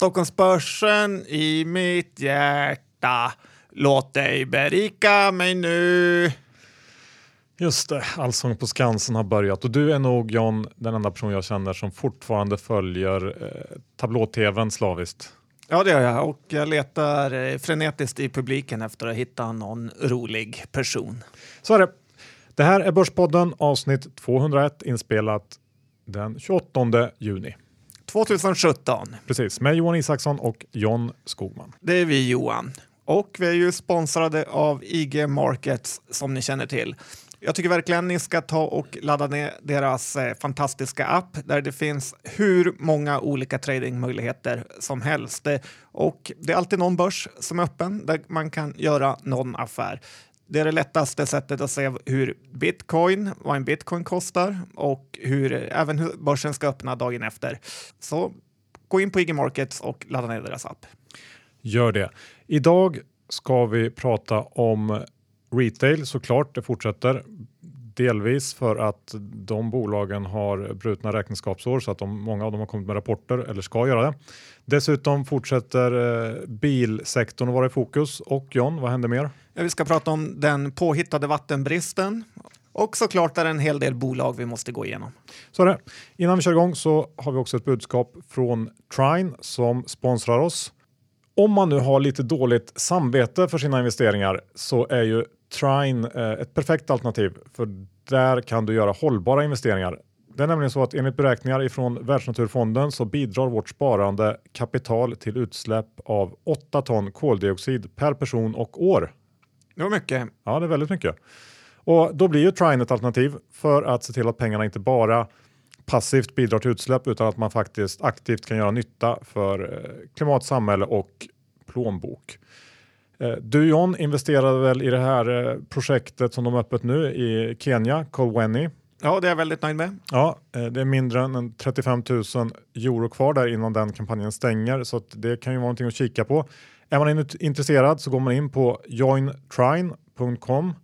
Stockholmsbörsen i mitt hjärta. Låt dig berika mig nu. Just det, Allsång på Skansen har börjat och du är nog John den enda person jag känner som fortfarande följer eh, tablå-tvn slaviskt. Ja, det gör jag och jag letar eh, frenetiskt i publiken efter att hitta någon rolig person. Så är det. Det här är Börspodden avsnitt 201 inspelat den 28 juni. 2017. Precis, med Johan Isaksson och John Skogman. Det är vi Johan. Och vi är ju sponsrade av IG Markets som ni känner till. Jag tycker verkligen ni ska ta och ladda ner deras eh, fantastiska app där det finns hur många olika tradingmöjligheter som helst. Det, och det är alltid någon börs som är öppen där man kan göra någon affär. Det är det lättaste sättet att se hur bitcoin, vad en bitcoin kostar och hur, även hur börsen ska öppna dagen efter. Så gå in på IG Markets och ladda ner deras app. Gör det. Idag ska vi prata om retail såklart. Det fortsätter delvis för att de bolagen har brutna räkenskapsår så att de, många av dem har kommit med rapporter eller ska göra det. Dessutom fortsätter eh, bilsektorn att vara i fokus. Och John, vad händer mer? Ja, vi ska prata om den påhittade vattenbristen och såklart är det en hel del bolag vi måste gå igenom. Så är det. Innan vi kör igång så har vi också ett budskap från Trine som sponsrar oss. Om man nu har lite dåligt samvete för sina investeringar så är ju Trine eh, ett perfekt alternativ för där kan du göra hållbara investeringar. Det är nämligen så att enligt beräkningar ifrån Världsnaturfonden så bidrar vårt sparande kapital till utsläpp av 8 ton koldioxid per person och år. Det var mycket. Ja, det är väldigt mycket. Och då blir ju Trine ett alternativ för att se till att pengarna inte bara passivt bidrar till utsläpp utan att man faktiskt aktivt kan göra nytta för eh, klimat, samhälle och plånbok. Eh, du John investerade väl i det här eh, projektet som de har öppet nu i Kenya, Colwenny. Ja, det är jag väldigt nöjd med. Ja, det är mindre än 35 000 euro kvar där innan den kampanjen stänger så det kan ju vara någonting att kika på. Är man intresserad så går man in på jointrine.com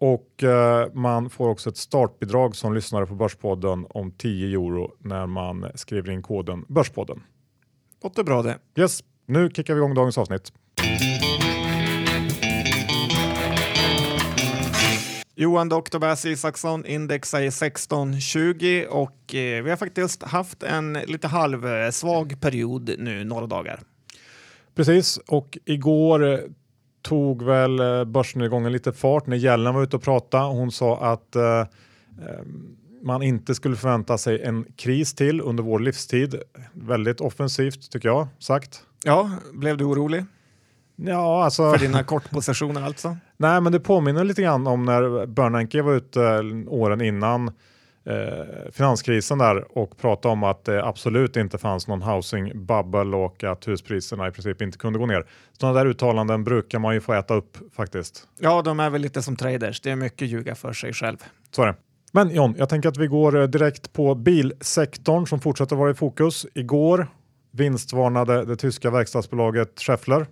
och eh, man får också ett startbidrag som lyssnare på Börspodden om 10 euro när man skriver in koden Börspodden. Låter bra det. Yes, nu kickar vi igång dagens avsnitt. Johan Dr. Bass Isaksson, index är 1620 och eh, vi har faktiskt haft en lite halvsvag period nu några dagar. Precis, och igår eh, tog väl eh, börsnedgången lite fart när Gällen var ute och pratade. Hon sa att eh, man inte skulle förvänta sig en kris till under vår livstid. Väldigt offensivt tycker jag sagt. Ja, blev du orolig? Ja, alltså... För dina kortpositioner alltså? Nej, men det påminner lite grann om när Bernanke var ute eh, åren innan eh, finanskrisen där och pratade om att det absolut inte fanns någon housing bubble och att huspriserna i princip inte kunde gå ner. Sådana där uttalanden brukar man ju få äta upp faktiskt. Ja, de är väl lite som traders. Det är mycket ljuga för sig själv. Så är det. Men John, jag tänker att vi går eh, direkt på bilsektorn som fortsätter vara i fokus. Igår vinstvarnade det tyska verkstadsbolaget Schaeffler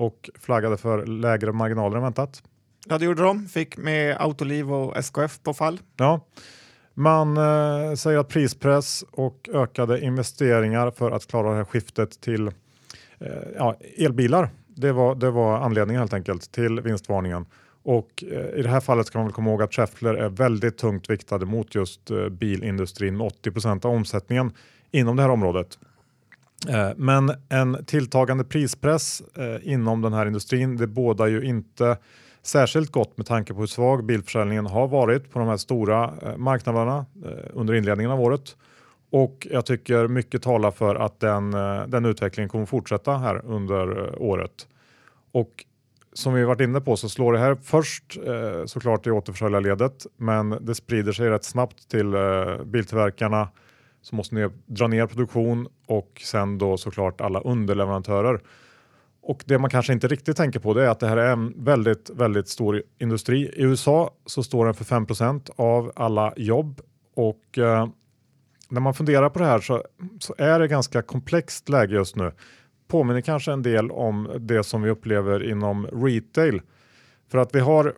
och flaggade för lägre marginaler än väntat. Ja, det gjorde de. Fick med Autoliv och SKF på fall. Ja, man eh, säger att prispress och ökade investeringar för att klara det här skiftet till eh, ja, elbilar. Det var, det var anledningen helt enkelt till vinstvarningen. Och eh, i det här fallet ska man väl komma ihåg att Schaeffler är väldigt tungt viktade mot just eh, bilindustrin med 80% av omsättningen inom det här området. Eh, men en tilltagande prispress eh, inom den här industrin, det bådar ju inte särskilt gott med tanke på hur svag bilförsäljningen har varit på de här stora eh, marknaderna under inledningen av året. Och jag tycker mycket talar för att den, den utvecklingen kommer fortsätta här under året. Och som vi varit inne på så slår det här först såklart i återförsäljarledet men det sprider sig rätt snabbt till biltillverkarna så måste ni dra ner produktion och sen då såklart alla underleverantörer. Och det man kanske inte riktigt tänker på det är att det här är en väldigt, väldigt stor industri. I USA så står den för 5% av alla jobb och eh, när man funderar på det här så, så är det ganska komplext läge just nu. Påminner kanske en del om det som vi upplever inom retail. För att vi har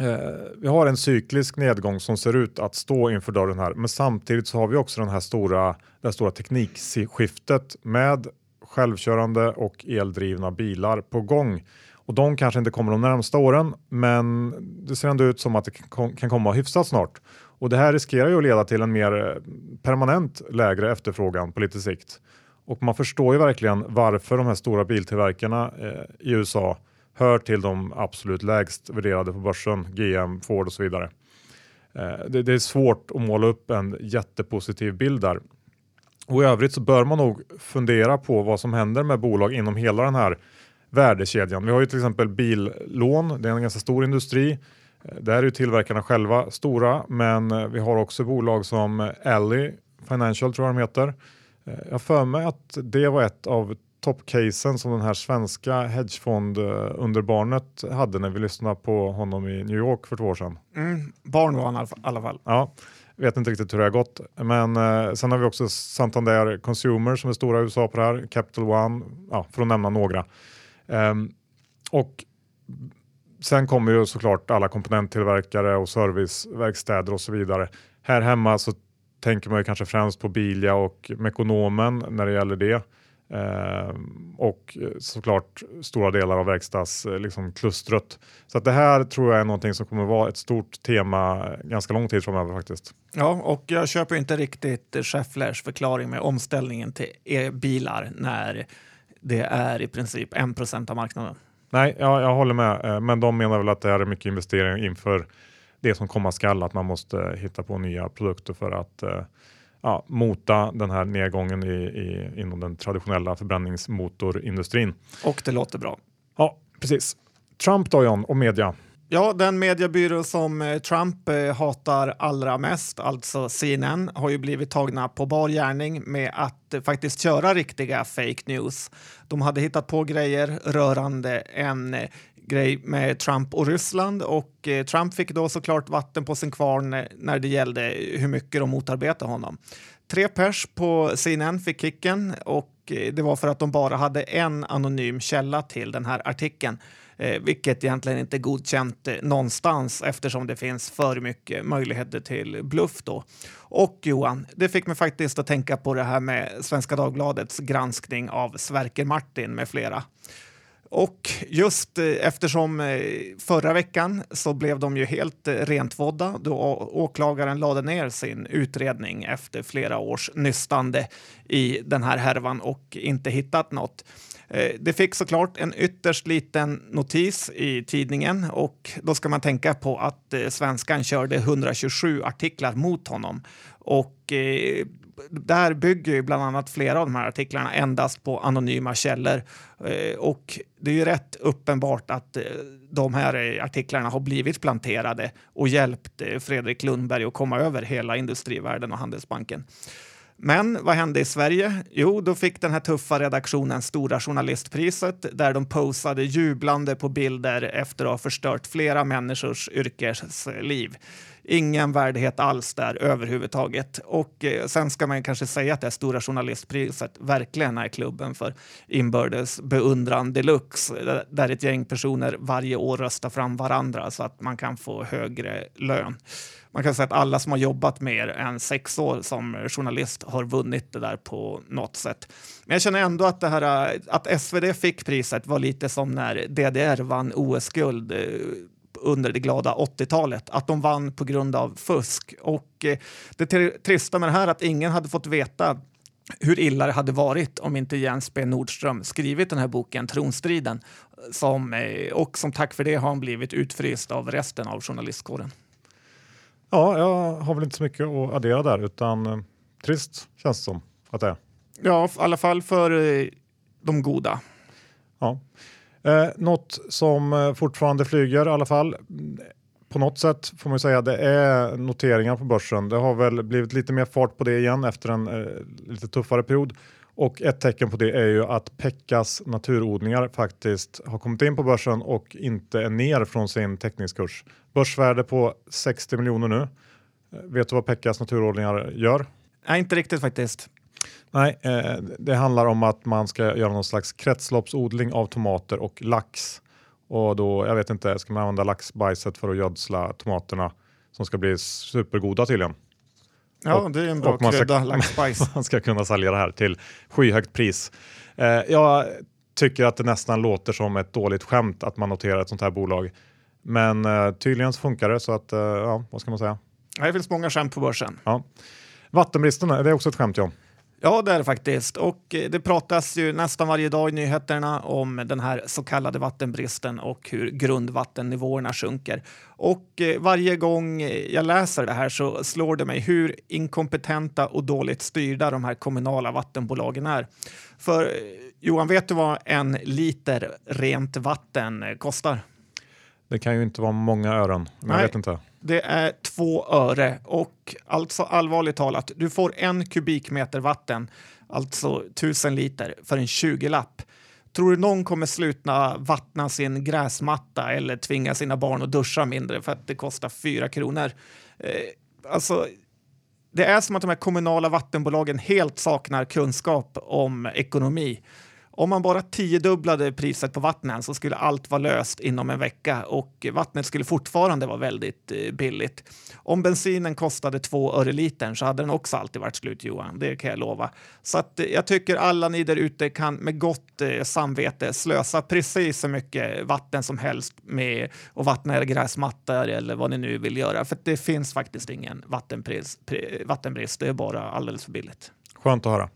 Eh, vi har en cyklisk nedgång som ser ut att stå inför dörren här, men samtidigt så har vi också den här stora, det här stora teknikskiftet med självkörande och eldrivna bilar på gång. Och de kanske inte kommer de närmsta åren, men det ser ändå ut som att det kan komma hyfsat snart. Och det här riskerar ju att leda till en mer eh, permanent lägre efterfrågan på lite sikt. Och man förstår ju verkligen varför de här stora biltillverkarna eh, i USA hör till de absolut lägst värderade på börsen, GM, Ford och så vidare. Eh, det, det, är svårt att måla upp en jättepositiv bild där. Och i övrigt så bör man nog fundera på vad som händer med bolag inom hela den här värdekedjan. Vi har ju till exempel billån, det är en ganska stor industri. Eh, där är ju tillverkarna själva stora, men eh, vi har också bolag som Ally Financial tror jag de heter. Eh, jag för mig att det var ett av toppcasen som den här svenska hedgefondunderbarnet hade när vi lyssnade på honom i New York för två år sedan. Mm, barn var han i alla fall. Ja, vet inte riktigt hur det har gått. Men eh, sen har vi också Santander Consumer som är stora i USA på det här, Capital One, ja, för att nämna några. Um, och sen kommer ju såklart alla komponenttillverkare och serviceverkstäder och så vidare. Här hemma så tänker man ju kanske främst på Bilia och Mekonomen när det gäller det. Eh, och såklart stora delar av verkstadsklustret. Liksom, så att det här tror jag är någonting som kommer vara ett stort tema ganska lång tid framöver faktiskt. Ja, och jag köper inte riktigt Schefflers förklaring med omställningen till e-bilar när det är i princip 1 av marknaden. Nej, ja, jag håller med, eh, men de menar väl att det här är mycket investeringar inför det som komma skall, att man måste hitta på nya produkter för att eh, ja, mota den här nedgången i, i, inom den traditionella förbränningsmotorindustrin. Och det låter bra. Ja, precis. Trump då John, och media. Ja, den mediebyrå som eh, Trump eh, hatar allra mest, alltså CNN, har ju blivit tagna på bar gärning med att eh, faktiskt köra riktiga fake news. De hade hittat på grejer rörande en grej med Trump och Ryssland och eh, Trump fick då såklart vatten på sin kvarn eh, när det gällde hur mycket de motarbetade honom. Tre pers på CNN fick kicken och eh, det var för att de bara hade en anonym källa till den här artikeln. Eh, vilket egentligen inte är godkänt eh, någonstans eftersom det finns för mycket möjligheter till bluff då. Och Johan, det fick mig faktiskt att tänka på det här med Svenska Dagbladets granskning av Sverker Martin med flera. Och just eh, eftersom eh, förra veckan så blev de ju helt eh, rentvådda då åklagaren lade ner sin utredning efter flera års nystande i den här härvan och inte hittat något. Det fick såklart en ytterst liten notis i tidningen och då ska man tänka på att svenskan körde 127 artiklar mot honom och där bygger ju bland annat flera av de här artiklarna endast på anonyma källor. Eh, och det är ju rätt uppenbart att eh, de här artiklarna har blivit planterade och hjälpt eh, Fredrik Lundberg att komma över hela industrivärlden och Handelsbanken. Men vad hände i Sverige? Jo, då fick den här tuffa redaktionen Stora journalistpriset där de posade jublande på bilder efter att ha förstört flera människors yrkesliv. Ingen värdighet alls där överhuvudtaget. Och eh, sen ska man kanske säga att det Stora journalistpriset verkligen är klubben för inbördes beundran deluxe där ett gäng personer varje år röstar fram varandra så att man kan få högre lön man kan säga att alla som har jobbat mer än sex år som journalist har vunnit det där på något sätt. Men jag känner ändå att det här att SvD fick priset var lite som när DDR vann OS-guld eh, under det glada 80-talet, att de vann på grund av fusk. Och eh, det trista med det här är att ingen hade fått veta hur illa det hade varit om inte Jens B Nordström skrivit den här boken Tronstriden. Som, eh, och som tack för det har han blivit utfryst av resten av journalistkåren. Ja, jag har väl inte så mycket att addera där utan eh, trist känns det som att det är. Ja, i alla fall för de goda. Ja. Eh, något som eh, fortfarande flyger i alla fall på något sätt får man säga det är noteringar på börsen. Det har väl blivit lite mer fart på det igen efter en eh, lite tuffare period. Och ett tecken på det är ju att Pekkas naturodlingar faktiskt har kommit in på börsen och inte är ner från sin teckningskurs. Börsvärde på 60 miljoner nu. Eh, vet du vad Pekkas naturodlingar gör? Nej, inte riktigt faktiskt. Nej, eh, det handlar om att man ska göra någon slags kretsloppsodling av tomater och lax. Och då, jag vet inte, ska man använda laxbajset för att gödsla tomaterna som ska bli supergoda tydligen. Ja, och, det är en bra krydda, laxbajs. man ska kunna sälja det här till skyhögt pris. Eh, jag tycker att det nästan låter som ett dåligt skämt att man noterar ett sånt här bolag. Men eh, tydligen så funkar det så att, eh, ja, vad ska man säga? Det finns många skämt på börsen. Ja. Vattenbristen, är det också ett skämt John? Ja, det är det faktiskt. Och eh, det pratas ju nästan varje dag i nyheterna om den här så kallade vattenbristen och hur grundvattennivåerna sjunker. Och eh, varje gång jag läser det här så slår det mig hur inkompetenta och dåligt styrda de här kommunala vattenbolagen är. För Johan, vet du vad en liter rent vatten kostar? Det kan ju inte vara många ören, men jag vet inte. Det är två öre och alltså allvarligt talat, du får en kubikmeter vatten, alltså tusen liter, för en 20-lapp. Tror du någon kommer sluta vattna sin gräsmatta eller tvinga sina barn att duscha mindre för att det kostar fyra kronor? Eh, alltså, det är som att de här kommunala vattenbolagen helt saknar kunskap om ekonomi. Om man bara tiodubblade priset på vattnet så skulle allt vara löst inom en vecka och vattnet skulle fortfarande vara väldigt eh, billigt. Om bensinen kostade två öre litern så hade den också alltid varit slut, Johan. Det kan jag lova. Så att, eh, jag tycker alla ni där ute kan med gott eh, samvete slösa precis så mycket vatten som helst med att vattna era gräsmattor eller vad ni nu vill göra. För det finns faktiskt ingen vattenbrist. Det är bara alldeles för billigt. Skönt att höra.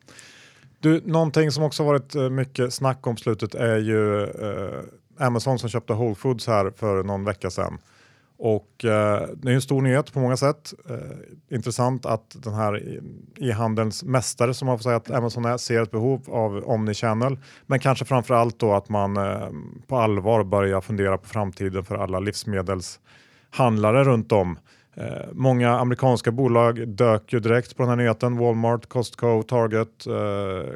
Du, någonting som också varit eh, mycket snack om slutet är ju eh, Amazon som köpte Whole Foods här för någon vecka sedan. Och eh, det är en stor nyhet på många sätt. Eh, intressant att den här e-handelns mästare som man får säga att Amazon är ser ett behov av omnichannel. Men kanske framför allt då att man eh, på allvar börjar fundera på framtiden för alla livsmedelshandlare runt om. Eh, många amerikanska bolag dök ju direkt på den här nyheten. Walmart, Costco, Target, eh,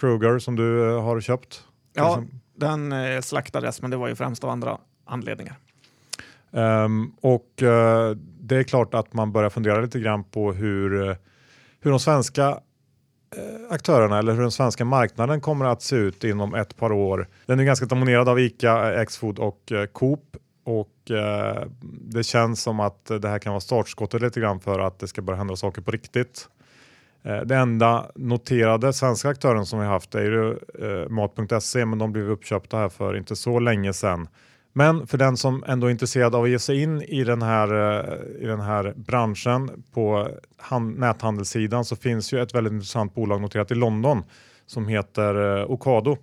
Kruger som du eh, har köpt. Ja, den eh, slaktades men det var ju främst av andra anledningar. Um, och uh, det är klart att man börjar fundera lite grann på hur, hur de svenska uh, aktörerna eller hur den svenska marknaden kommer att se ut inom ett par år. Den är ganska dominerad av ICA, Xfood och uh, Coop och eh, det känns som att det här kan vara startskottet lite grann för att det ska börja hända saker på riktigt. Eh, det enda noterade svenska aktören som vi haft är ju eh, Mat.se men de blev uppköpta här för inte så länge sedan. Men för den som ändå är intresserad av att ge sig in i den här, eh, i den här branschen på näthandelssidan så finns ju ett väldigt intressant bolag noterat i London som heter eh, Ocado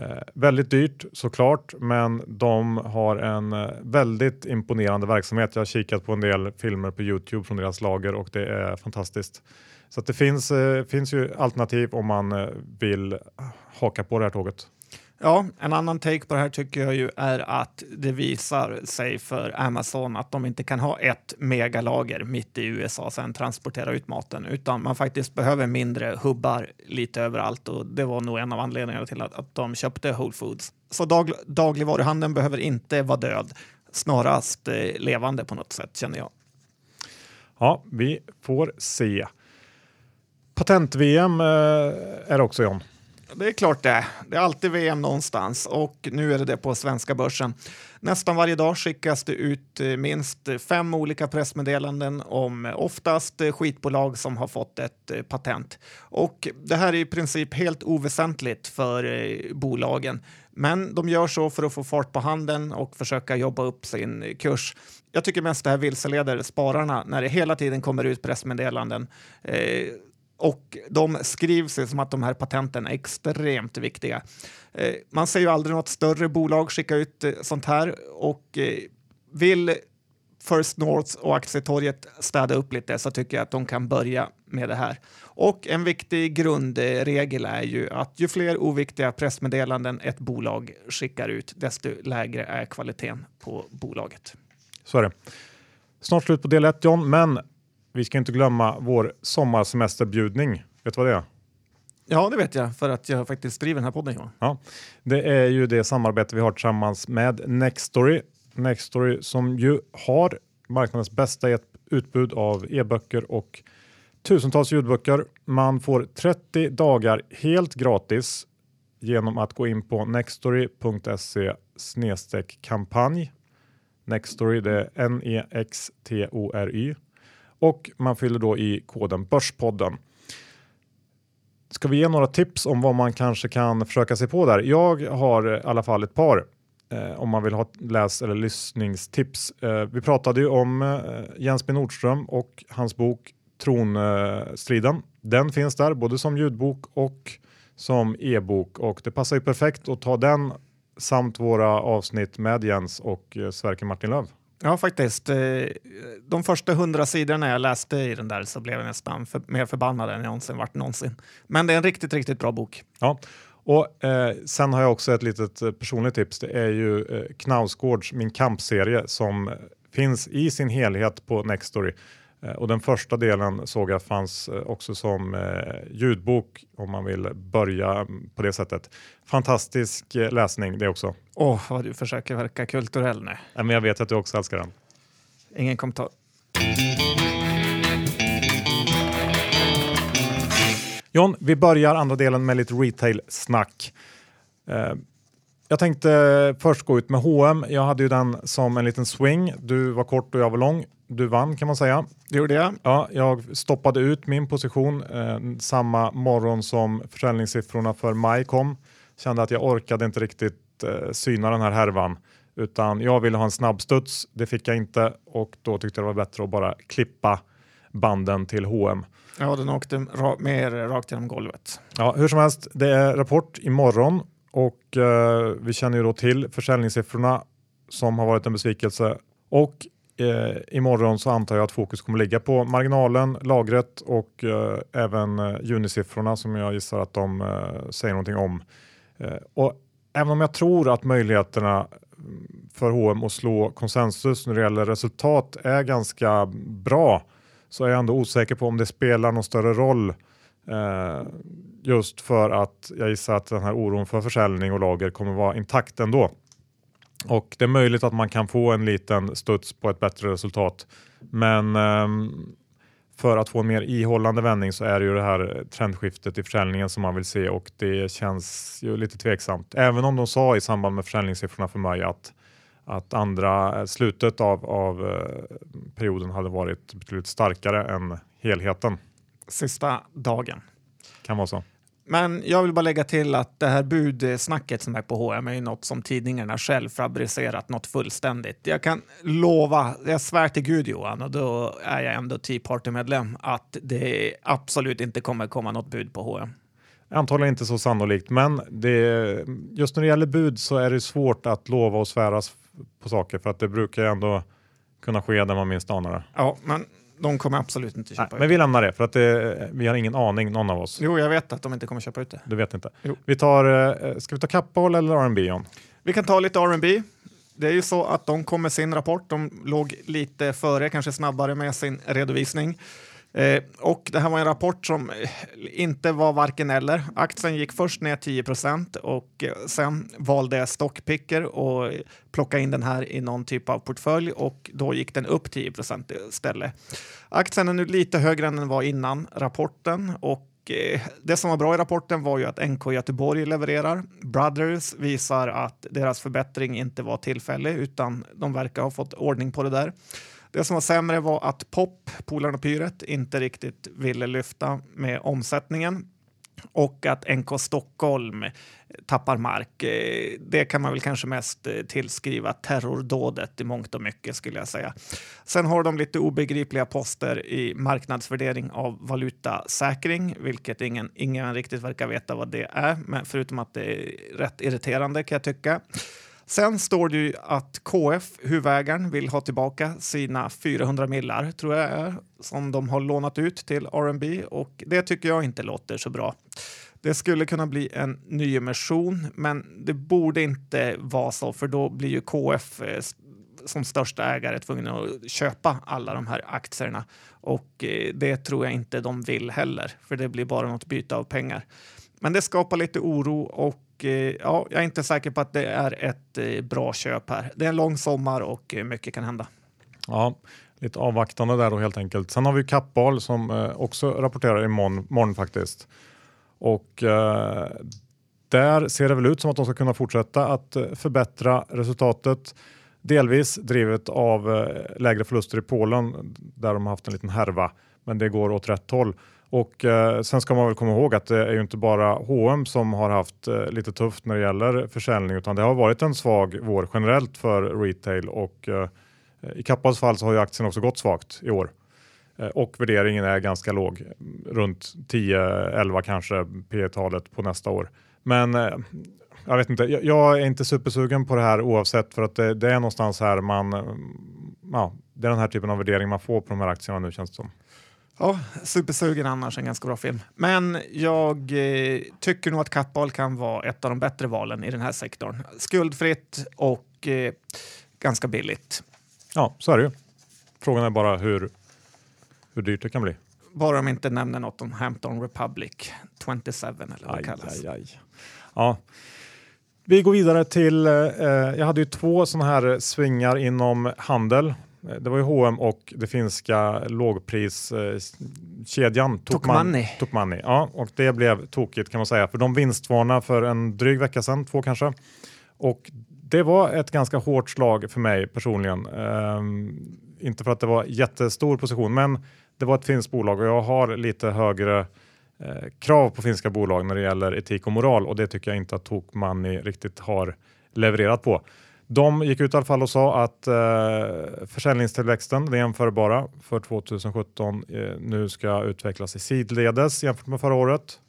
Eh, väldigt dyrt såklart, men de har en eh, väldigt imponerande verksamhet. Jag har kikat på en del filmer på Youtube från deras lager och det är fantastiskt. Så det finns, eh, finns ju alternativ om man eh, vill haka på det här tåget. Ja, en annan take på det här tycker jag ju är att det visar sig för Amazon att de inte kan ha ett megalager mitt i USA och sen transportera ut maten, utan man faktiskt behöver mindre hubbar lite överallt och det var nog en av anledningarna till att, att de köpte Whole Foods. Så dag, dagligvaruhandeln behöver inte vara död, snarast eh, levande på något sätt känner jag. Ja, vi får se. Patent-VM eh, är också John. Det är klart det. Det är alltid VM någonstans och nu är det det på svenska börsen. Nästan varje dag skickas det ut eh, minst fem olika pressmeddelanden om eh, oftast eh, skitbolag som har fått ett patent. Och det här är i princip helt oväsentligt för bolagen. Men de gör så för att få fart på handeln och försöka jobba upp sin kurs. Jag tycker mest det här vilseleder spararna när det hela tiden kommer ut pressmeddelanden eh, och de skrivs som att de här patenten är extremt viktiga. Eh, man ser ju aldrig något större bolag skicka ut eh, sånt här och eh, vill First North och aktietorget städa upp lite så tycker jag att de kan börja med det här. Och en viktig grundregel är ju att ju fler oviktiga pressmeddelanden ett bolag skickar ut, desto lägre är kvaliteten på bolaget. Så är det. Snart slut på del 1 John, men vi ska inte glömma vår sommarsemesterbjudning. Vet du vad det är? Ja, det vet jag för att jag faktiskt driver den här podden. Johan. Ja, det är ju det samarbete vi har tillsammans med Nextory. Nextory som ju har marknadens bästa utbud av e-böcker och tusentals ljudböcker. Man får 30 dagar helt gratis genom att gå in på nextory.se kampanj. Nextory, det är N-E-X-T-O-R-Y och man fyller då i koden Börspodden. ska vi ge några tips om vad man kanske kan försöka sig på där? Jag har i alla fall ett par eh, om man vill ha läs eller lyssningstips. Eh, vi pratade ju om eh, Jens B Nordström och hans bok Tronstriden. Den finns där både som ljudbok och som e-bok och det passar ju perfekt att ta den samt våra avsnitt med Jens och eh, Sverker Martin Löv. Ja, faktiskt. Eh, de första hundra sidorna jag läste i den där så blev jag nästan för, mer förbannad än jag någonsin varit någonsin. Men det är en riktigt, riktigt bra bok. Ja, och eh, sen har jag också ett litet eh, personligt tips. Det är ju eh, Knausgårds Min kampserie som eh, finns i sin helhet på Nextory. Eh, och den första delen såg jag fanns eh, också som eh, ljudbok om man vill börja på det sättet. Fantastisk läsning det också. Åh, oh, vad du försöker verka kulturell nu. Men jag vet att du också älskar den. Ingen kommentar. John, vi börjar andra delen med lite retail-snack. Jag tänkte först gå ut med H&M. Jag hade ju den som en liten swing. Du var kort och jag var lång. Du vann kan man säga. Det gjorde jag. Ja, jag stoppade ut min position eh, samma morgon som försäljningssiffrorna för maj kom. Kände att jag orkade inte riktigt eh, syna den här härvan utan jag ville ha en snabbstuds. Det fick jag inte och då tyckte jag det var bättre att bara klippa banden till H&M. Ja, den åkte mer rakt genom golvet. Ja, hur som helst, det är rapport imorgon och eh, vi känner ju då till försäljningssiffrorna som har varit en besvikelse och eh, imorgon så antar jag att fokus kommer ligga på marginalen, lagret och eh, även eh, junisiffrorna som jag gissar att de eh, säger någonting om. Eh, och även om jag tror att möjligheterna mm, för H&M att slå konsensus när det gäller resultat är ganska bra så är jag ändå osäker på om det spelar någon större roll eh, just för att jag gissar att den här oron för försäljning och lager kommer vara intakt ändå. Och det är möjligt att man kan få en liten studs på ett bättre resultat. Men um, för att få en mer ihållande vändning så är det ju det här trendskiftet i försäljningen som man vill se och det känns ju lite tveksamt. Även om de sa i samband med försäljningssiffrorna för maj att, att andra slutet av, av uh, perioden hade varit betydligt starkare än helheten. Sista dagen. Kan vara så. Men jag vill bara lägga till att det här budsnacket som är på H&M är ju något som tidningarna själv fabricerat något fullständigt. Jag kan lova, jag svär till Gud Johan, och då är jag ändå Tea Party-medlem, att det absolut inte kommer komma något bud på H&M. Antagligen inte så sannolikt, men det, just när det gäller bud så är det svårt att lova och svära på saker för att det brukar ändå kunna ske där man minst anar det. Ja, men de kommer absolut inte köpa Nej, ut Men vi lämnar det för att det, vi har ingen aning någon av oss. Jo, jag vet att de inte kommer köpa ut det. Du vet inte. Jo. Vi tar, eh, ska vi ta Kappahl eller R&B John? Vi kan ta lite R&B. Det är ju så att de kom med sin rapport. De låg lite före, kanske snabbare med sin redovisning. Eh, och det här var en rapport som eh, inte var varken eller. Aktien gick först ner 10 procent och eh, sen valde jag Stockpicker och plocka in den här i någon typ av portfölj och då gick den upp 10 procent istället. Aktien är nu lite högre än den var innan rapporten och eh, det som var bra i rapporten var ju att NK Göteborg levererar. Brothers visar att deras förbättring inte var tillfällig utan de verkar ha fått ordning på det där. Det som var sämre var att Pop, Polarn och Pyret, inte riktigt ville lyfta med omsättningen och att NK Stockholm tappar mark. Eh, det kan man väl kanske mest eh, tillskriva terrordådet i mångt och mycket skulle jag säga. Sen har de lite obegripliga poster i marknadsvärdering av valutasäkring, vilket ingen, ingen riktigt verkar veta vad det är, men förutom att det är rätt irriterande kan jag tycka. Sen står det ju att KF, huvudägaren, vill ha tillbaka sina 400 millar, tror jag är, som de har lånat ut till R&B och det tycker jag inte låter så bra. Det skulle kunna bli en nyemission, men det borde inte vara så, för då blir ju KF eh, som största ägare tvungen att köpa alla de här aktierna och eh, det tror jag inte de vill heller, för det blir bara något byte av pengar. Men det skapar lite oro och Eh, ja, jag är inte säker på att det är ett eh, bra köp här. Det är en lång sommar och eh, mycket kan hända. Ja, lite avvaktande där då helt enkelt. Sen har vi Kappahl som också rapporterar imorgon morgon faktiskt. Och eh, där ser det väl ut som att de ska kunna fortsätta att förbättra resultatet. Delvis drivet av lägre förluster i Polen där de har haft en liten härva, men det går åt rätt håll. Och eh, sen ska man väl komma ihåg att det är ju inte bara H&M som har haft eh, lite tufft när det gäller försäljning utan det har varit en svag vår generellt för retail och eh, i Kappas fall så har ju aktien också gått svagt i år. Eh, och värderingen är ganska låg, runt 10-11 kanske P talet på nästa år. Men eh, jag vet inte, jag, jag, är inte supersugen på det här oavsett för att det, det, är någonstans här man, eh, ja, det är den här typen av värdering man får på de här aktierna nu känns det som. Ja, supersugen annars, en ganska bra film. Men jag eh, tycker nog att Kappahl kan vara ett av de bättre valen i den här sektorn. Skuldfritt och eh, ganska billigt. Ja, så är det ju. Frågan är bara hur, hur dyrt det kan bli. Bara de inte nämner något om Hampton Republic 27 eller vad det kallas. Aj, aj. Ja. Vi går vidare till, eh, jag hade ju två sådana här svingar inom handel. Det var ju H&M och det finska lågpriskedjan Tokmanni. Tokmanni. Ja, och det blev tokigt kan man säga för de vinstvarnade för en dryg vecka sedan, två kanske. Och det var ett ganska hårt slag för mig personligen. Um, inte för att det var jättestor position, men det var ett finskt bolag och jag har lite högre eh, krav på finska bolag när det gäller etik och moral och det tycker jag inte att Tokmanni riktigt har levererat på. De gick ut i alla fall och sa att eh, försäljningstillväxten, det jämförbara för 2017, eh, nu ska utvecklas i sidledes jämfört med förra året.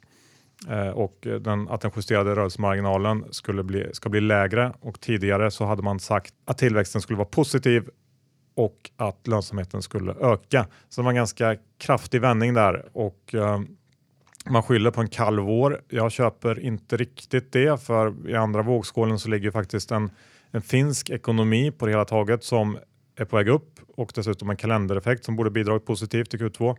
Eh, och den, att den justerade rörelsemarginalen skulle bli, ska bli lägre och tidigare så hade man sagt att tillväxten skulle vara positiv och att lönsamheten skulle öka. Så det var en ganska kraftig vändning där och eh, man skyller på en kall vår. Jag köper inte riktigt det för i andra vågskålen så ligger faktiskt en, en finsk ekonomi på det hela taget som är på väg upp och dessutom en kalendereffekt som borde bidragit positivt till Q2.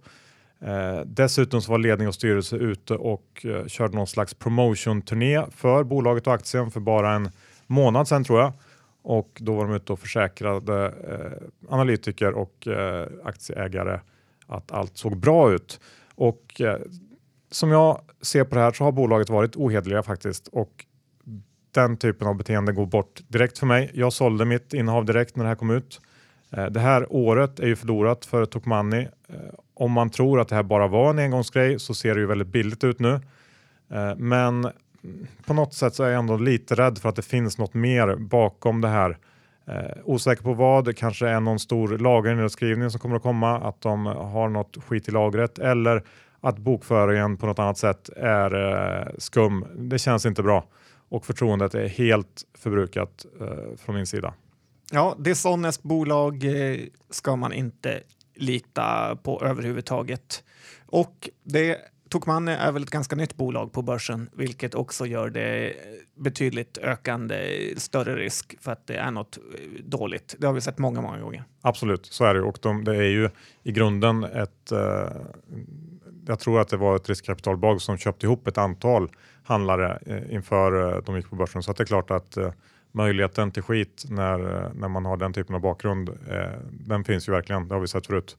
Eh, dessutom så var ledning och styrelse ute och eh, körde någon slags promotion-turné för bolaget och aktien för bara en månad sedan tror jag. Och då var de ute och försäkrade eh, analytiker och eh, aktieägare att allt såg bra ut. Och eh, som jag ser på det här så har bolaget varit ohederliga faktiskt och den typen av beteende går bort direkt för mig. Jag sålde mitt innehav direkt när det här kom ut. Eh, det här året är ju förlorat för Tokmanni. Eh, om man tror att det här bara var en engångsgrej så ser det ju väldigt billigt ut nu. Eh, men på något sätt så är jag ändå lite rädd för att det finns något mer bakom det här. osäker på vad, det kanske är någon stor lagernedskrivning som kommer att komma, att de har något skit i lagret eller att bokföringen på något annat sätt är skum. Det känns inte bra och förtroendet är helt förbrukat från min sida. Ja, dishonest bolag eh, ska man inte lita på överhuvudtaget. Och det Tokmanni är väl ett ganska nytt bolag på börsen, vilket också gör det betydligt ökande större risk för att det är något eh, dåligt. Det har vi sett många, många gånger. Absolut, så är det och de, det är ju i grunden ett. Eh, jag tror att det var ett riskkapitalbolag som köpte ihop ett antal handlare eh, inför eh, de gick på börsen, så att det är klart att eh, möjligheten till skit när, när man har den typen av bakgrund, den finns ju verkligen. Det har vi sett förut.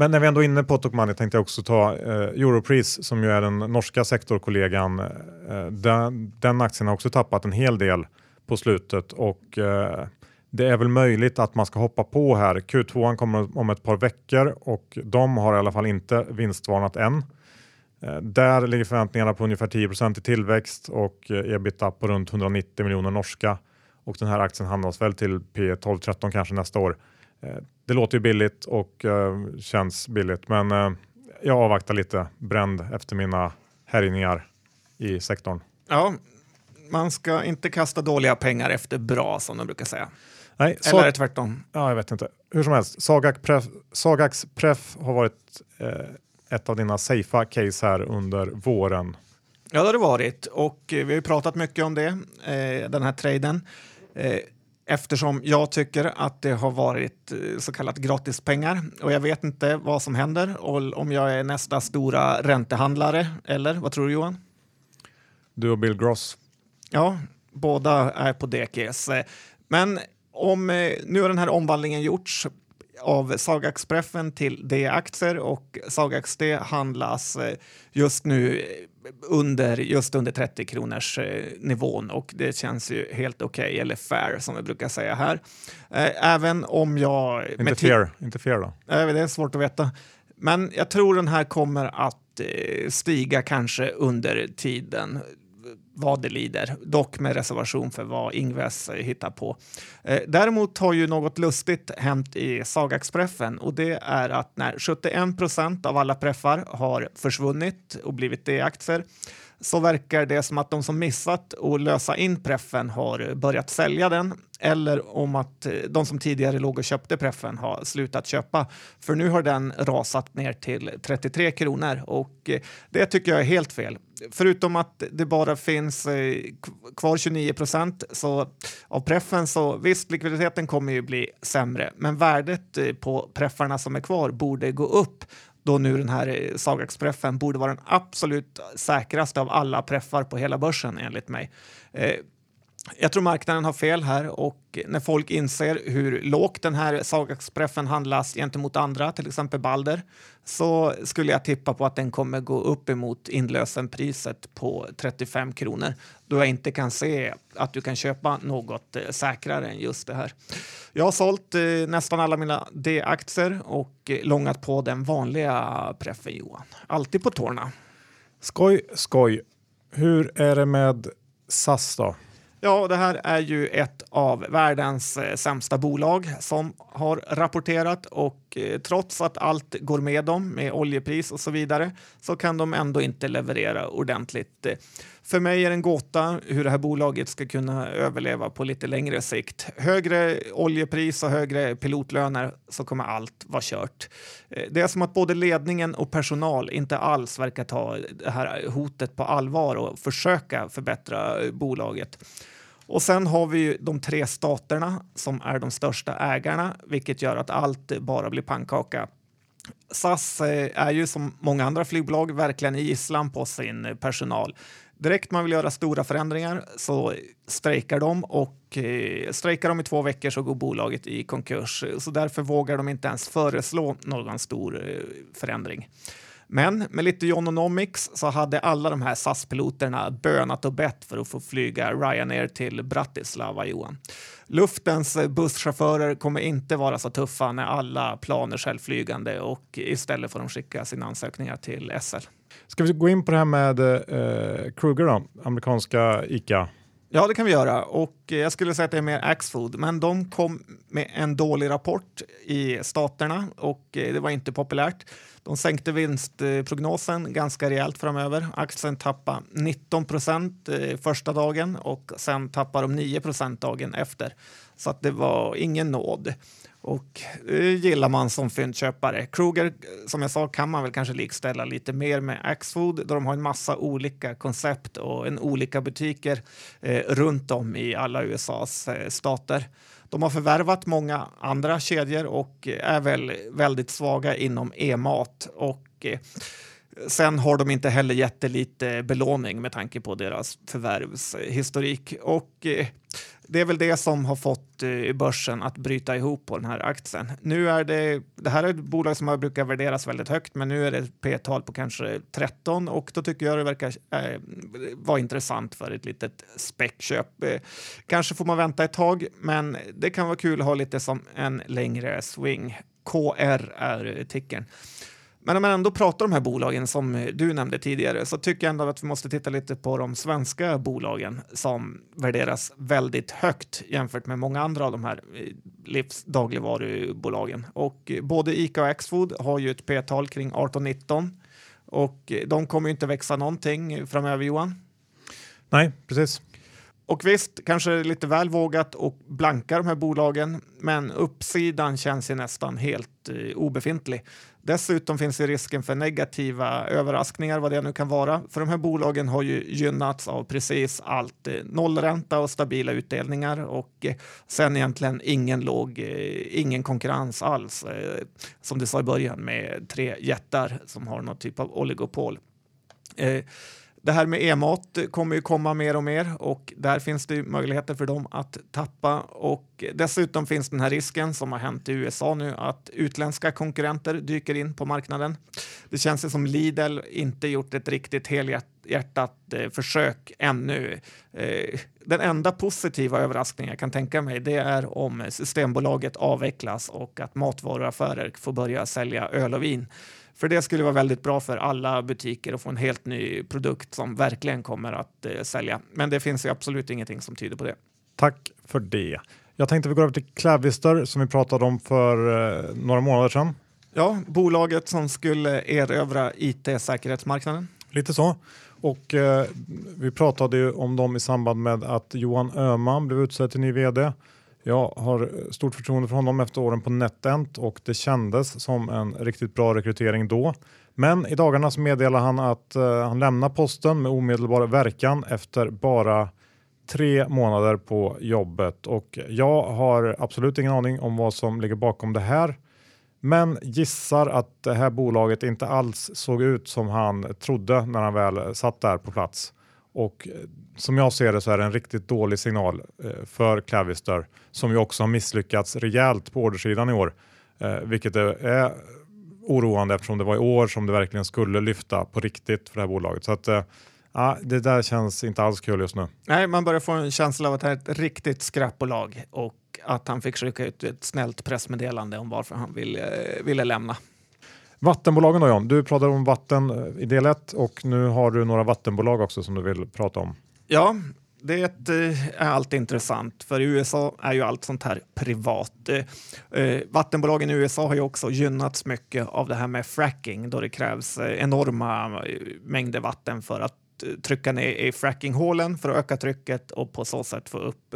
Men när vi ändå är inne på Tokmanni tänkte jag också ta eh, Europris som ju är den norska sektorkollegan. Eh, den, den aktien har också tappat en hel del på slutet och eh, det är väl möjligt att man ska hoppa på här. Q2 kommer om ett par veckor och de har i alla fall inte vinstvarnat än. Eh, där ligger förväntningarna på ungefär 10% i tillväxt och eh, ebita på runt 190 miljoner norska och den här aktien handlas väl till P 12 13 kanske nästa år. Eh, det låter ju billigt och eh, känns billigt, men jag avvaktar lite bränd efter mina härjningar i sektorn. Ja, man ska inte kasta dåliga pengar efter bra som de brukar säga. Nej, Eller är det tvärtom? Ja, jag vet inte. Hur som helst, Sagax Pref, Sagax Pref har varit eh, ett av dina safea case här under våren. Ja, det har det varit och vi har ju pratat mycket om det, eh, den här traden. Eh, eftersom jag tycker att det har varit eh, så kallat gratispengar och jag vet inte vad som händer och om jag är nästa stora räntehandlare eller vad tror du Johan? Du och Bill Gross. Ja, båda är på DKS. Men om nu har den här omvandlingen gjorts av Sagax-preffen till D-aktier och Sagax D handlas eh, just nu under, just under 30 kronors eh, nivån och det känns ju helt okej, okay, eller fair som vi brukar säga här. Eh, även om jag... Inte fair, inte fair då? Det är svårt att veta. Men jag tror den här kommer att eh, stiga kanske under tiden vad det lider, dock med reservation för vad Ingves eh, hittar på. Eh, däremot har ju något lustigt hänt i Sagax-preffen och det är att när 71 procent av alla preffar har försvunnit och blivit D-aktier så verkar det som att de som missat att lösa in preffen har börjat sälja den eller om att eh, de som tidigare låg och köpte preffen har slutat köpa. För nu har den rasat ner till 33 kronor och eh, det tycker jag är helt fel. Förutom att det bara finns eh, kvar 29 procent av preffen så visst, likviditeten kommer ju bli sämre, men värdet på preffarna som är kvar borde gå upp då nu den här eh, Sagax-preffen borde vara den absolut säkraste av alla preffar på hela börsen enligt mig. Eh, jag tror marknaden har fel här och när folk inser hur lågt den här Sagax-preffen handlas gentemot andra, till exempel Balder, så skulle jag tippa på att den kommer gå upp emot inlösenpriset på 35 kronor då jag inte kan se att du kan köpa något eh, säkrare än just det här. Jag har sålt eh, nästan alla mina D-aktier och eh, långat på den vanliga preffen, Johan. Alltid på tårna. Skoj, skoj. Hur är det med SAS då? Ja, det här är ju ett av världens eh, sämsta bolag som har rapporterat och och eh, trots att allt går med dem med oljepris och så vidare så kan de ändå inte leverera ordentligt. För mig är det en gåta hur det här bolaget ska kunna överleva på lite längre sikt. Högre oljepris och högre pilotlöner så kommer allt vara kört. Eh, det är som att både ledningen och personal inte alls verkar ta det här hotet på allvar och försöka förbättra bolaget. Och sen har vi ju de tre staterna som är de största ägarna, vilket gör att allt bara blir pannkaka. SAS eh, är ju som många andra flygbolag verkligen i gisslan på sin personal. Direkt man vill göra stora förändringar så strejkar de och eh, strejkar de i två veckor så går bolaget i konkurs. Så därför vågar de inte ens föreslå någon stor eh, förändring. Men med lite Jononomics så hade alla de här SAS-piloterna bönat och bett för att få flyga Ryanair till Bratislava, Johan. Luftens busschaufförer kommer inte vara så tuffa när alla planer självflygande och istället får de skicka sina ansökningar till SL. Ska vi gå in på det här med eh, Kruger då, amerikanska ICA? Ja, det kan vi göra. Och eh, jag skulle säga att det är mer Axfood, men de kom med en dålig rapport i staterna och eh, det var inte populärt. De sänkte vinstprognosen ganska rejält framöver. Aktien tappade 19 procent eh, första dagen och sen tappade de 9 procent dagen efter. Så att det var ingen nåd. Och det gillar man som fyndköpare. Kruger, som jag sa, kan man väl kanske likställa lite mer med Axfood då de har en massa olika koncept och en olika butiker eh, runt om i alla USAs eh, stater. De har förvärvat många andra kedjor och eh, är väl väldigt svaga inom e-mat och eh, Sen har de inte heller jättelite belåning med tanke på deras förvärvshistorik. Och eh, det är väl det som har fått eh, börsen att bryta ihop på den här aktien. Nu är det, det här är ett bolag som brukar värderas väldigt högt, men nu är det ett P-tal på kanske 13 och då tycker jag det verkar eh, vara intressant för ett litet späckköp. Eh, kanske får man vänta ett tag, men det kan vara kul att ha lite som en längre swing. KR är tickern. Men om man ändå pratar om de här bolagen som eh, du nämnde tidigare så tycker jag ändå att vi måste titta lite på de svenska bolagen som värderas väldigt högt jämfört med många andra av de här eh, livsdagligvarubolagen. Och eh, både Ica och Axfood har ju ett P-tal kring 18-19 och de kommer ju inte växa någonting framöver Johan. Nej, precis. Och visst, kanske lite väl vågat och blanka de här bolagen, men uppsidan känns ju nästan helt eh, obefintlig. Dessutom finns ju risken för negativa överraskningar, vad det nu kan vara. För de här bolagen har ju gynnats av precis allt. Eh, nollränta och stabila utdelningar och eh, sen egentligen ingen låg, eh, ingen konkurrens alls. Eh, som du sa i början med tre jättar som har någon typ av oligopol. Eh, det här med e-mat kommer ju komma mer och mer och där finns det möjligheter för dem att tappa och dessutom finns den här risken som har hänt i USA nu att utländska konkurrenter dyker in på marknaden. Det känns ju som Lidl inte gjort ett riktigt helhjärtat eh, försök ännu. Eh, den enda positiva överraskningen jag kan tänka mig det är om Systembolaget avvecklas och att matvaruaffärer får börja sälja öl och vin. För det skulle vara väldigt bra för alla butiker att få en helt ny produkt som verkligen kommer att eh, sälja. Men det finns ju absolut ingenting som tyder på det. Tack för det. Jag tänkte vi går över till Clavister som vi pratade om för eh, några månader sedan. Ja, bolaget som skulle erövra IT-säkerhetsmarknaden. Lite så. Och eh, vi pratade ju om dem i samband med att Johan Öhman blev utsedd till ny vd. Jag har stort förtroende för honom efter åren på NetEnt och det kändes som en riktigt bra rekrytering då. Men i dagarna så meddelar han att uh, han lämnar posten med omedelbar verkan efter bara tre månader på jobbet och jag har absolut ingen aning om vad som ligger bakom det här. Men gissar att det här bolaget inte alls såg ut som han trodde när han väl satt där på plats. Och eh, som jag ser det så är det en riktigt dålig signal eh, för Clavister som ju också har misslyckats rejält på ordersidan i år, eh, vilket är oroande eftersom det var i år som det verkligen skulle lyfta på riktigt för det här bolaget. Så att, ja, det där känns inte alls kul just nu. Nej, man börjar få en känsla av att det här är ett riktigt skräpbolag och att han fick skicka ut ett snällt pressmeddelande om varför han ville, ville lämna. Vattenbolagen då John, du pratade om vatten eh, i del 1 och nu har du några vattenbolag också som du vill prata om. Ja, det är eh, alltid intressant, för i USA är ju allt sånt här privat. Eh, vattenbolagen i USA har ju också gynnats mycket av det här med fracking då det krävs enorma mängder vatten för att trycka ner i frackinghålen för att öka trycket och på så sätt få upp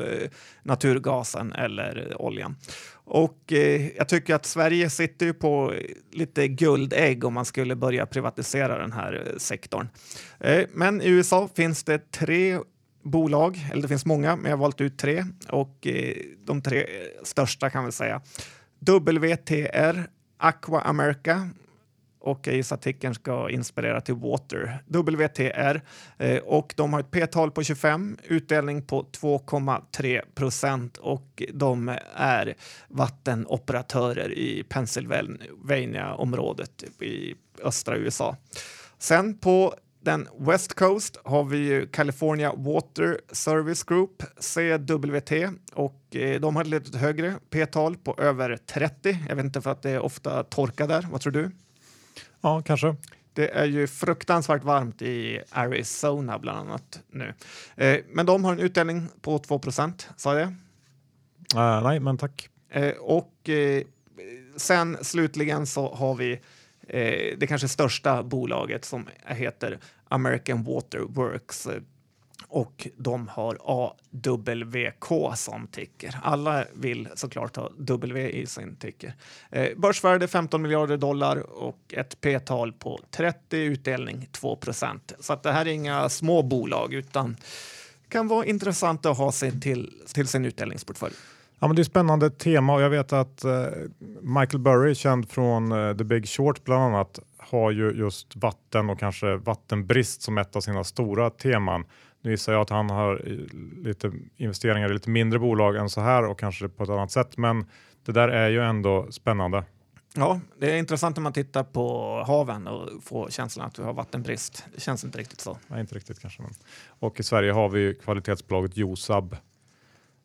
naturgasen eller oljan. Och eh, jag tycker att Sverige sitter ju på lite guldägg om man skulle börja privatisera den här eh, sektorn. Eh, men i USA finns det tre bolag, eller det finns många, men jag har valt ut tre och eh, de tre största kan vi säga. WTR, Aqua America och jag gissar att artikeln ska inspirera till Water, WTR. Eh, och de har ett P-tal på 25, utdelning på 2,3 procent och de är vattenoperatörer i Pennsylvania-området i östra USA. Sen på den West Coast har vi California Water Service Group, CWT, och eh, de har ett lite högre P-tal på över 30. Jag vet inte för att det är ofta torka där. Vad tror du? Ja, kanske. Det är ju fruktansvärt varmt i Arizona bland annat nu. Eh, men de har en utdelning på 2 procent, sa jag uh, Nej, men tack. Eh, och eh, sen slutligen så har vi eh, det kanske största bolaget som heter American Water Works och de har AWK som ticker. Alla vill såklart ha W i sin ticker. Eh, börsvärde 15 miljarder dollar och ett P-tal på 30, utdelning 2 procent. Så att det här är inga små bolag utan kan vara intressant att ha sig till, till sin utdelningsportfölj. Ja, men det är spännande tema och jag vet att eh, Michael Burry, känd från eh, The Big Short bland annat, har ju just vatten och kanske vattenbrist som ett av sina stora teman. Nu gissar jag att han har lite investeringar i lite mindre bolag än så här och kanske på ett annat sätt, men det där är ju ändå spännande. Ja, det är intressant när man tittar på haven och får känslan att vi har vattenbrist. Det känns inte riktigt så. Nej, inte riktigt kanske. Men. Och i Sverige har vi kvalitetsbolaget Josab.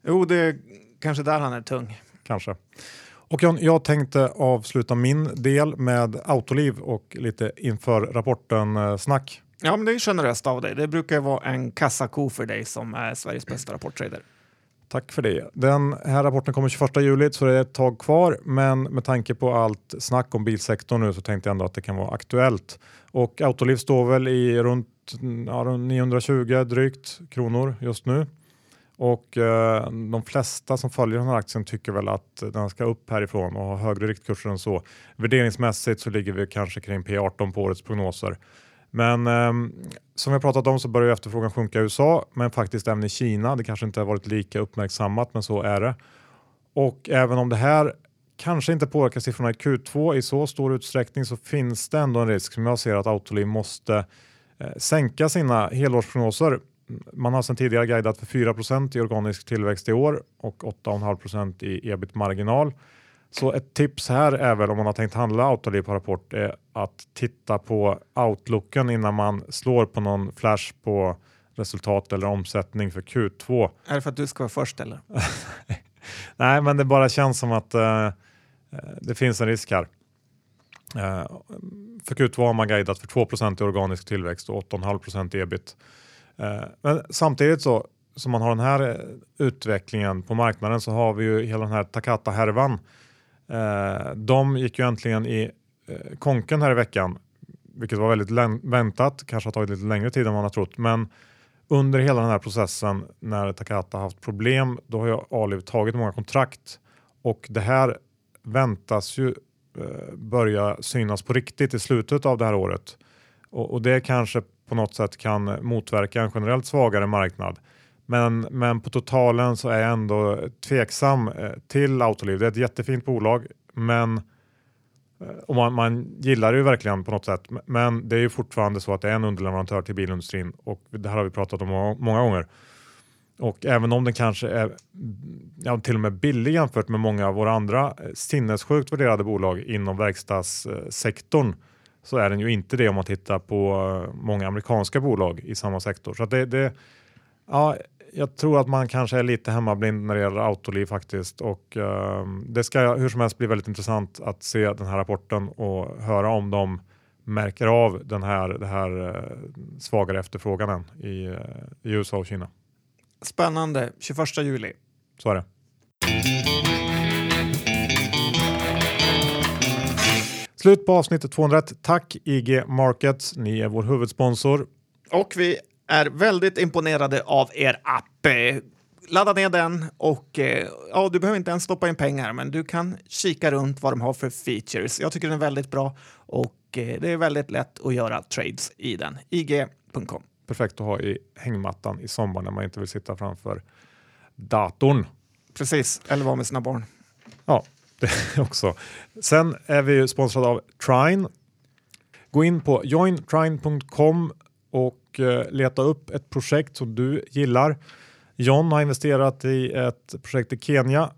Jo, det är kanske där han är tung. Kanske. Och John, jag tänkte avsluta min del med Autoliv och lite inför rapporten-snack. Ja, men det är generöst av dig. Det brukar vara en kassako för dig som är Sveriges bästa rapporttrader. Tack för det. Den här rapporten kommer 21 juli så det är ett tag kvar men med tanke på allt snack om bilsektorn nu så tänkte jag ändå att det kan vara aktuellt. Och Autoliv står väl i runt, ja, 920 drygt kronor just nu. Och eh, de flesta som följer den här aktien tycker väl att den ska upp härifrån och ha högre riktkurser än så. Värderingsmässigt så ligger vi kanske kring P18 på årets prognoser. Men eh, som vi pratat om så börjar efterfrågan sjunka i USA, men faktiskt även i Kina. Det kanske inte har varit lika uppmärksammat, men så är det. Och även om det här kanske inte påverkar siffrorna i Q2 i så stor utsträckning så finns det ändå en risk som jag ser att Autoliv måste eh, sänka sina helårsprognoser. Man har sedan tidigare guidat för 4% i organisk tillväxt i år och 8,5% i ebit-marginal. Så ett tips här är väl om man har tänkt handla Autoliv på rapport är att titta på outlooken innan man slår på någon flash på resultat eller omsättning för Q2. Är det för att du ska vara först eller? Nej, men det bara känns som att uh, det finns en risk här. Uh, för Q2 har man guidat för 2 i organisk tillväxt och 8,5 ebit. Eh, men samtidigt så som man har den här eh, utvecklingen på marknaden så har vi ju hela den här Takata-härvan. Eh, de gick ju äntligen i eh, konken här i veckan, vilket var väldigt väntat, kanske har tagit lite längre tid än man har trott. Men under hela den här processen när Takata haft problem, då har ju Aliv tagit många kontrakt och det här väntas ju eh, börja synas på riktigt i slutet av det här året. Och, och, det kanske på något sätt kan motverka en generellt svagare marknad. Men, men på totalen så är jag ändå tveksam eh, till Autoliv. Det är ett jättefint bolag, men eh, och man, man, gillar det ju verkligen på något sätt. Men det är ju fortfarande så att det är en underleverantör till bilindustrin och det här har vi pratat om många, många gånger. Och även om den kanske är ja, till och med billig jämfört med många av våra andra eh, sinnessjukt värderade bolag inom verkstadssektorn så är den ju inte det om man tittar på många amerikanska bolag i samma sektor. Så det, det, ja, jag tror att man kanske är lite hemmablind när det gäller Autoliv faktiskt och uh, det ska hur som helst bli väldigt intressant att se den här rapporten och höra om de märker av den här, det här uh, svagare efterfrågan i, uh, i USA och Kina. Spännande, 21 juli. Så är det. Slut på avsnittet 201. Tack IG Markets, ni är vår huvudsponsor. Och vi är väldigt imponerade av er app. Eh, ladda ner den och eh, ja, du behöver inte ens stoppa in pengar, men du kan kika runt vad de har för features. Jag tycker den är väldigt bra och eh, det är väldigt lätt att göra trades i den. IG.com. Perfekt att ha i hängmattan i sommar när man inte vill sitta framför datorn. Precis, eller vara med sina barn. Ja, det också. Sen är vi sponsrade av Trine. Gå in på jointrine.com och Eh, leta upp ett projekt som du gillar. John har investerat i ett projekt i Kenya,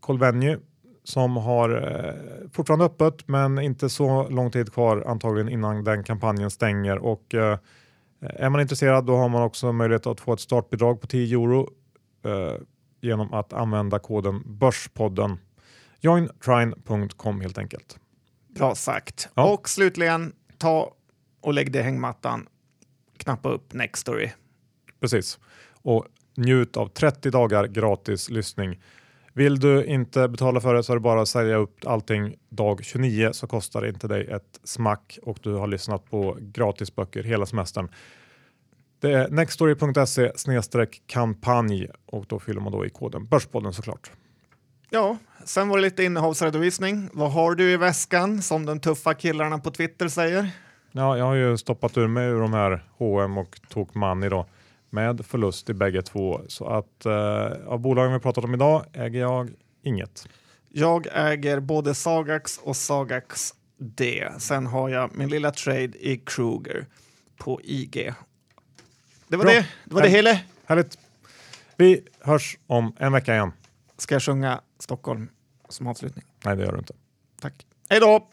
Colvenue, som har eh, fortfarande öppet men inte så lång tid kvar antagligen innan den kampanjen stänger. Och, eh, är man intresserad då har man också möjlighet att få ett startbidrag på 10 euro eh, genom att använda koden Börspodden. Jointrine.com helt enkelt. Bra sagt. Ja. Och slutligen, ta och lägg i hängmattan knappa upp Next Story. Precis. Och njut av 30 dagar gratis lyssning. Vill du inte betala för det så är det bara att säga upp allting dag 29 så kostar det inte dig ett smack och du har lyssnat på gratisböcker hela semestern. Det är nextory.se kampanj och då fyller man då i koden Börspodden såklart. Ja, sen var det lite innehavsredovisning. Vad har du i väskan som de tuffa killarna på Twitter säger? Ja, jag har ju stoppat ur mig ur de här H&M och Tokmanni då med förlust i bägge två. Så att eh, av bolagen vi pratat om idag äger jag inget. Jag äger både Sagax och Sagax D. Sen har jag min lilla trade i Kruger på IG. Det var Bra. det. Det var det hela. Härligt. Vi hörs om en vecka igen. Ska jag sjunga Stockholm som avslutning? Nej, det gör du inte. Tack. Hej då!